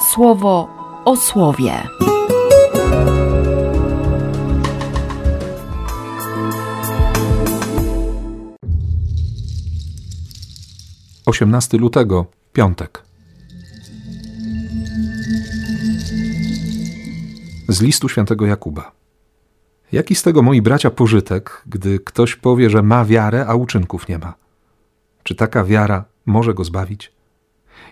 słowo o słowie. Osiemnasty lutego, piątek. Z listu świętego Jakuba. Jaki z tego, moi bracia, pożytek, gdy ktoś powie, że ma wiarę, a uczynków nie ma? Czy taka wiara może go zbawić?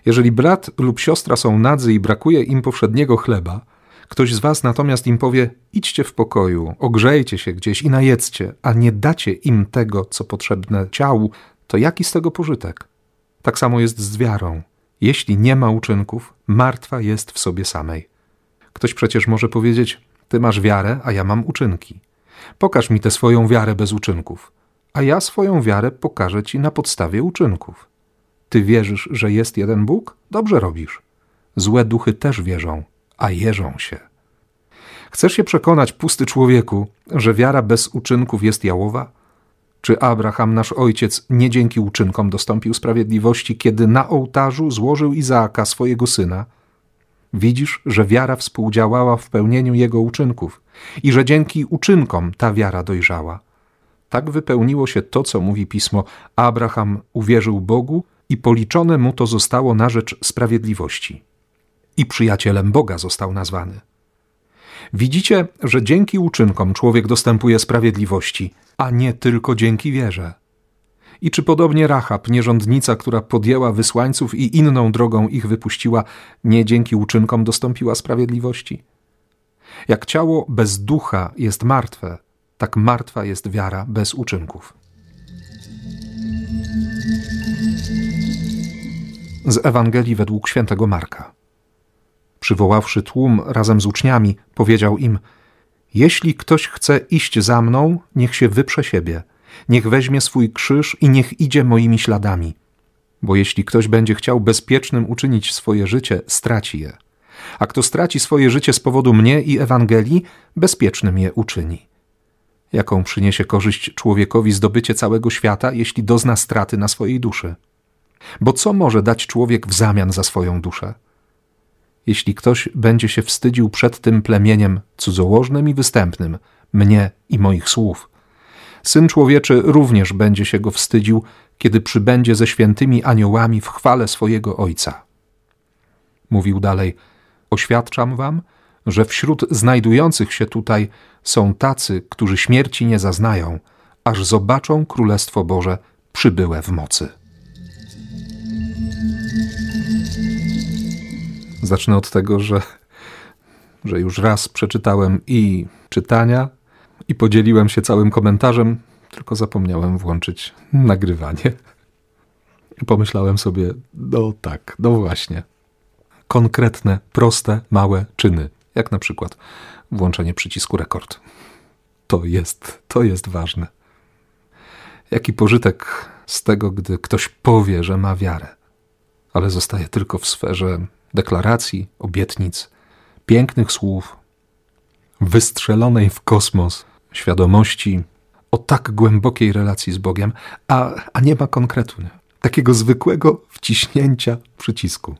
Jeżeli brat lub siostra są nadzy i brakuje im powszedniego chleba, ktoś z was natomiast im powie: idźcie w pokoju, ogrzejcie się gdzieś i najedzcie, a nie dacie im tego, co potrzebne ciału, to jaki z tego pożytek? Tak samo jest z wiarą. Jeśli nie ma uczynków, martwa jest w sobie samej. Ktoś przecież może powiedzieć: Ty masz wiarę, a ja mam uczynki. Pokaż mi tę swoją wiarę bez uczynków, a ja swoją wiarę pokażę ci na podstawie uczynków. Ty wierzysz, że jest jeden Bóg? Dobrze robisz. Złe duchy też wierzą, a jeżą się. Chcesz się przekonać, pusty człowieku, że wiara bez uczynków jest jałowa? Czy Abraham, nasz ojciec, nie dzięki uczynkom dostąpił sprawiedliwości, kiedy na ołtarzu złożył Izaaka, swojego syna? Widzisz, że wiara współdziałała w pełnieniu jego uczynków i że dzięki uczynkom ta wiara dojrzała. Tak wypełniło się to, co mówi pismo: Abraham uwierzył Bogu i policzone mu to zostało na rzecz sprawiedliwości. I przyjacielem Boga został nazwany. Widzicie, że dzięki uczynkom człowiek dostępuje sprawiedliwości, a nie tylko dzięki wierze. I czy podobnie Rahab, nierządnica, która podjęła wysłańców i inną drogą ich wypuściła, nie dzięki uczynkom dostąpiła sprawiedliwości? Jak ciało bez ducha jest martwe, tak martwa jest wiara bez uczynków. Z Ewangelii według świętego Marka. Przywoławszy tłum razem z uczniami, powiedział im: Jeśli ktoś chce iść za mną, niech się wyprze siebie, niech weźmie swój krzyż i niech idzie moimi śladami. Bo jeśli ktoś będzie chciał bezpiecznym uczynić swoje życie, straci je. A kto straci swoje życie z powodu mnie i Ewangelii, bezpiecznym je uczyni. Jaką przyniesie korzyść człowiekowi zdobycie całego świata, jeśli dozna straty na swojej duszy? Bo co może dać człowiek w zamian za swoją duszę? Jeśli ktoś będzie się wstydził przed tym plemieniem cudzołożnym i występnym, mnie i moich słów, Syn Człowieczy również będzie się go wstydził, kiedy przybędzie ze świętymi aniołami w chwale swojego Ojca. Mówił dalej: Oświadczam wam, że wśród znajdujących się tutaj są tacy, którzy śmierci nie zaznają, aż zobaczą Królestwo Boże przybyłe w mocy. Zacznę od tego, że, że już raz przeczytałem i czytania, i podzieliłem się całym komentarzem, tylko zapomniałem włączyć nagrywanie. Pomyślałem sobie, no tak, no właśnie. Konkretne, proste, małe czyny, jak na przykład włączenie przycisku rekord. To jest, to jest ważne. Jaki pożytek z tego, gdy ktoś powie, że ma wiarę, ale zostaje tylko w sferze deklaracji, obietnic, pięknych słów, wystrzelonej w kosmos świadomości o tak głębokiej relacji z Bogiem, a, a nie ma konkretu, nie? takiego zwykłego wciśnięcia przycisku.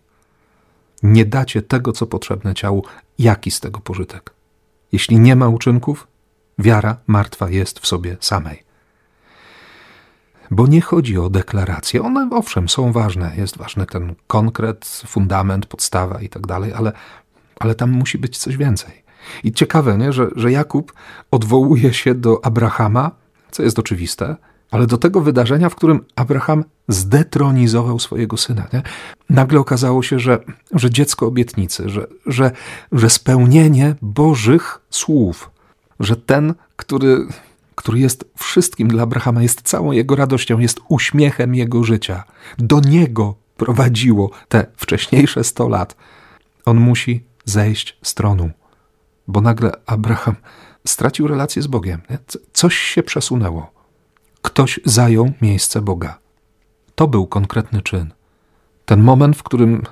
Nie dacie tego, co potrzebne ciału, jaki z tego pożytek? Jeśli nie ma uczynków, wiara martwa jest w sobie samej. Bo nie chodzi o deklaracje. One owszem są ważne, jest ważny ten konkret, fundament, podstawa i tak dalej, ale, ale tam musi być coś więcej. I ciekawe, nie? Że, że Jakub odwołuje się do Abrahama, co jest oczywiste, ale do tego wydarzenia, w którym Abraham zdetronizował swojego syna. Nie? Nagle okazało się, że, że dziecko obietnicy, że, że, że spełnienie Bożych słów, że ten, który, który jest wszystkim dla Abrahama, jest całą jego radością, jest uśmiechem jego życia, do niego prowadziło te wcześniejsze sto lat. On musi zejść z tronu bo nagle Abraham stracił relację z Bogiem. Coś się przesunęło. Ktoś zajął miejsce Boga. To był konkretny czyn. Ten moment, w którym,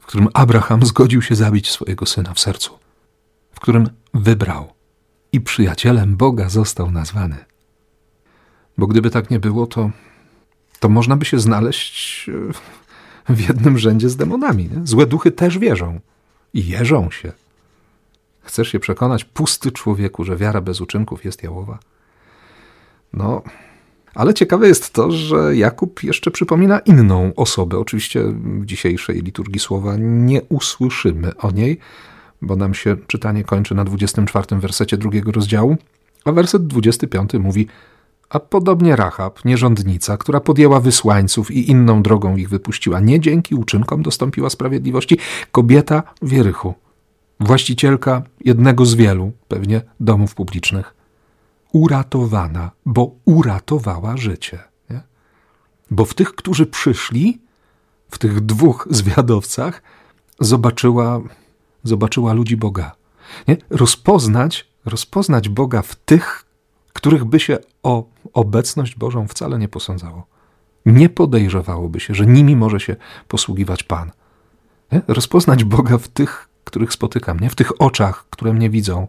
w którym Abraham zgodził się zabić swojego syna w sercu, w którym wybrał i przyjacielem Boga został nazwany. Bo gdyby tak nie było, to, to można by się znaleźć e, w jednym rzędzie z demonami. Nie? Złe duchy też wierzą, i jeżą się. Chcesz się przekonać, pusty człowieku, że wiara bez uczynków jest jałowa? No, ale ciekawe jest to, że Jakub jeszcze przypomina inną osobę. Oczywiście w dzisiejszej liturgii słowa nie usłyszymy o niej, bo nam się czytanie kończy na 24 wersecie drugiego rozdziału, a werset 25 mówi a podobnie Rahab, nierządnica, która podjęła wysłańców i inną drogą ich wypuściła, nie dzięki uczynkom dostąpiła sprawiedliwości, kobieta Wierychu, właścicielka jednego z wielu, pewnie, domów publicznych, uratowana, bo uratowała życie. Nie? Bo w tych, którzy przyszli, w tych dwóch zwiadowcach, zobaczyła, zobaczyła ludzi Boga. Nie? Rozpoznać, rozpoznać Boga w tych, których by się o obecność Bożą wcale nie posądzało. Nie podejrzewałoby się, że nimi może się posługiwać Pan. Nie? Rozpoznać Boga w tych, których spotykam, nie? w tych oczach, które mnie widzą,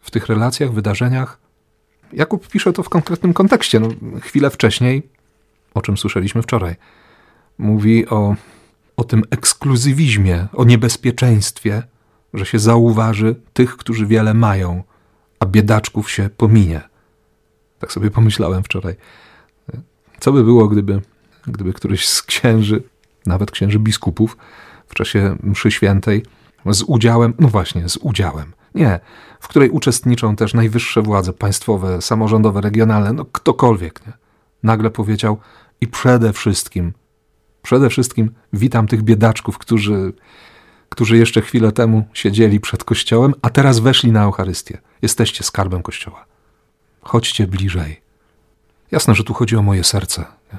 w tych relacjach, wydarzeniach. Jakub pisze to w konkretnym kontekście. No, chwilę wcześniej, o czym słyszeliśmy wczoraj, mówi o, o tym ekskluzywizmie, o niebezpieczeństwie, że się zauważy tych, którzy wiele mają, a biedaczków się pominie. Tak sobie pomyślałem wczoraj. Co by było, gdyby, gdyby któryś z księży, nawet księży biskupów, w czasie mszy świętej, z udziałem, no właśnie, z udziałem, nie, w której uczestniczą też najwyższe władze państwowe, samorządowe, regionalne, no ktokolwiek, nie? Nagle powiedział i przede wszystkim, przede wszystkim witam tych biedaczków, którzy, którzy jeszcze chwilę temu siedzieli przed kościołem, a teraz weszli na Eucharystię. Jesteście skarbem kościoła. Chodźcie bliżej. Jasne, że tu chodzi o moje serce. Nie?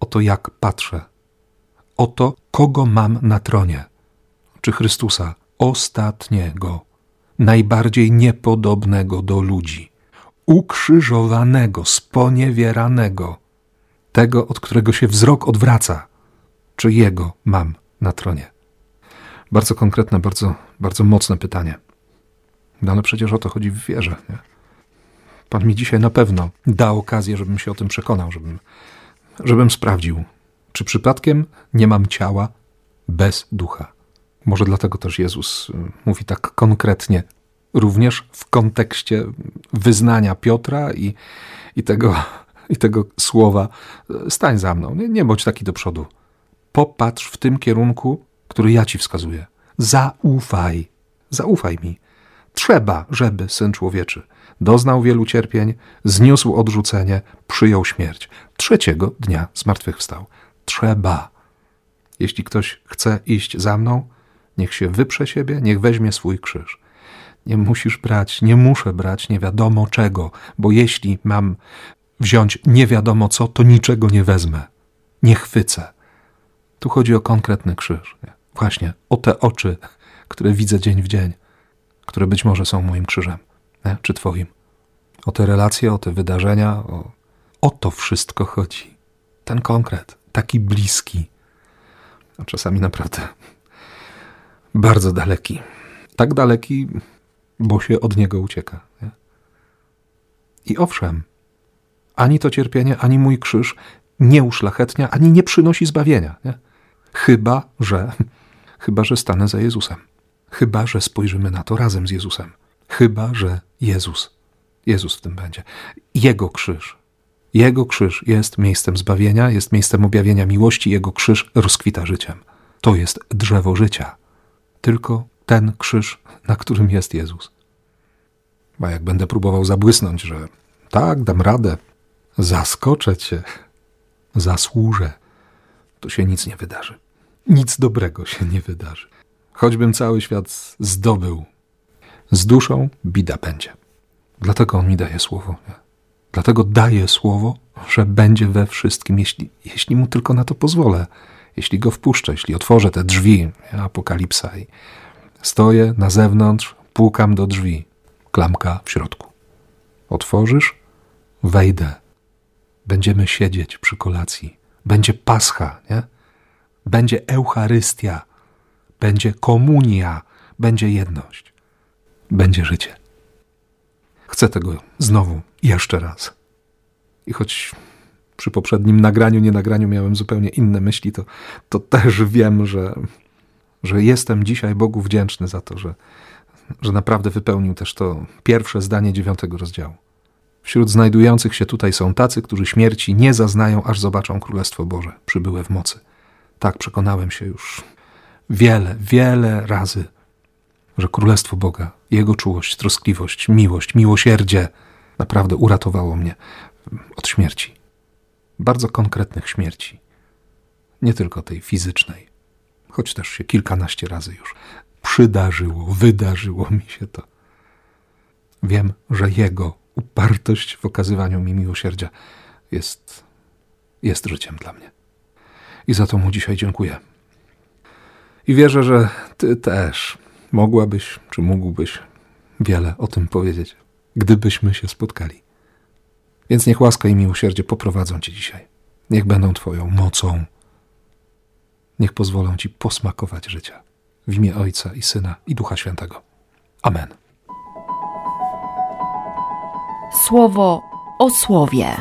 O to, jak patrzę. O to, kogo mam na tronie. Czy Chrystusa, ostatniego, najbardziej niepodobnego do ludzi, ukrzyżowanego, sponiewieranego, tego, od którego się wzrok odwraca, czy Jego mam na tronie? Bardzo konkretne, bardzo, bardzo mocne pytanie. No ale przecież o to chodzi w wierze. Nie? Pan mi dzisiaj na pewno da okazję, żebym się o tym przekonał, żebym, żebym sprawdził, czy przypadkiem nie mam ciała bez ducha. Może dlatego też Jezus y, mówi tak konkretnie, również w kontekście wyznania Piotra i, i, tego, i tego słowa: stań za mną, nie, nie bądź taki do przodu. Popatrz w tym kierunku, który ja ci wskazuję. Zaufaj, zaufaj mi. Trzeba, żeby syn człowieczy doznał wielu cierpień, zniósł odrzucenie, przyjął śmierć. Trzeciego dnia zmartwychwstał. Trzeba. Jeśli ktoś chce iść za mną, niech się wyprze siebie, niech weźmie swój krzyż. Nie musisz brać, nie muszę brać nie wiadomo czego, bo jeśli mam wziąć nie wiadomo co, to niczego nie wezmę. Nie chwycę. Tu chodzi o konkretny krzyż. Właśnie o te oczy, które widzę dzień w dzień, które być może są moim krzyżem nie? czy Twoim. O te relacje, o te wydarzenia, o, o to wszystko chodzi. Ten konkret, taki bliski, a czasami naprawdę bardzo daleki. Tak daleki, bo się od niego ucieka. Nie? I owszem, ani to cierpienie, ani mój krzyż nie uszlachetnia, ani nie przynosi zbawienia. Nie? Chyba, że, chyba, że stanę za Jezusem. Chyba, że spojrzymy na to razem z Jezusem. Chyba, że Jezus, Jezus w tym będzie. Jego krzyż. Jego krzyż jest miejscem zbawienia, jest miejscem objawienia miłości, Jego krzyż rozkwita życiem. To jest drzewo życia. Tylko ten krzyż, na którym jest Jezus. A jak będę próbował zabłysnąć, że tak, dam radę, zaskoczę cię, zasłużę, to się nic nie wydarzy. Nic dobrego się nie wydarzy. Choćbym cały świat zdobył, z duszą bida będzie. Dlatego on mi daje słowo. Nie? Dlatego daje słowo, że będzie we wszystkim, jeśli, jeśli mu tylko na to pozwolę. Jeśli go wpuszczę, jeśli otworzę te drzwi, apokalipsa i stoję na zewnątrz, pukam do drzwi, klamka w środku. Otworzysz, wejdę. Będziemy siedzieć przy kolacji. Będzie pascha, nie? Będzie Eucharystia, będzie komunia, będzie jedność będzie życie. Chcę tego znowu, jeszcze raz. I choć przy poprzednim nagraniu, nie nagraniu miałem zupełnie inne myśli, to, to też wiem, że, że jestem dzisiaj Bogu wdzięczny za to, że, że naprawdę wypełnił też to pierwsze zdanie dziewiątego rozdziału. Wśród znajdujących się tutaj są tacy, którzy śmierci nie zaznają, aż zobaczą Królestwo Boże, przybyłe w mocy. Tak przekonałem się już wiele, wiele razy, że Królestwo Boga, Jego czułość, troskliwość, miłość, miłosierdzie naprawdę uratowało mnie od śmierci. Bardzo konkretnych śmierci. Nie tylko tej fizycznej, choć też się kilkanaście razy już przydarzyło, wydarzyło mi się to. Wiem, że Jego upartość w okazywaniu mi miłosierdzia jest, jest życiem dla mnie. I za to Mu dzisiaj dziękuję. I wierzę, że Ty też mogłabyś, czy mógłbyś wiele o tym powiedzieć, gdybyśmy się spotkali. Więc niech łaska i miłosierdzie poprowadzą Cię dzisiaj. Niech będą Twoją mocą. Niech pozwolą Ci posmakować życia. W imię Ojca i Syna i Ducha Świętego. Amen. Słowo o słowie.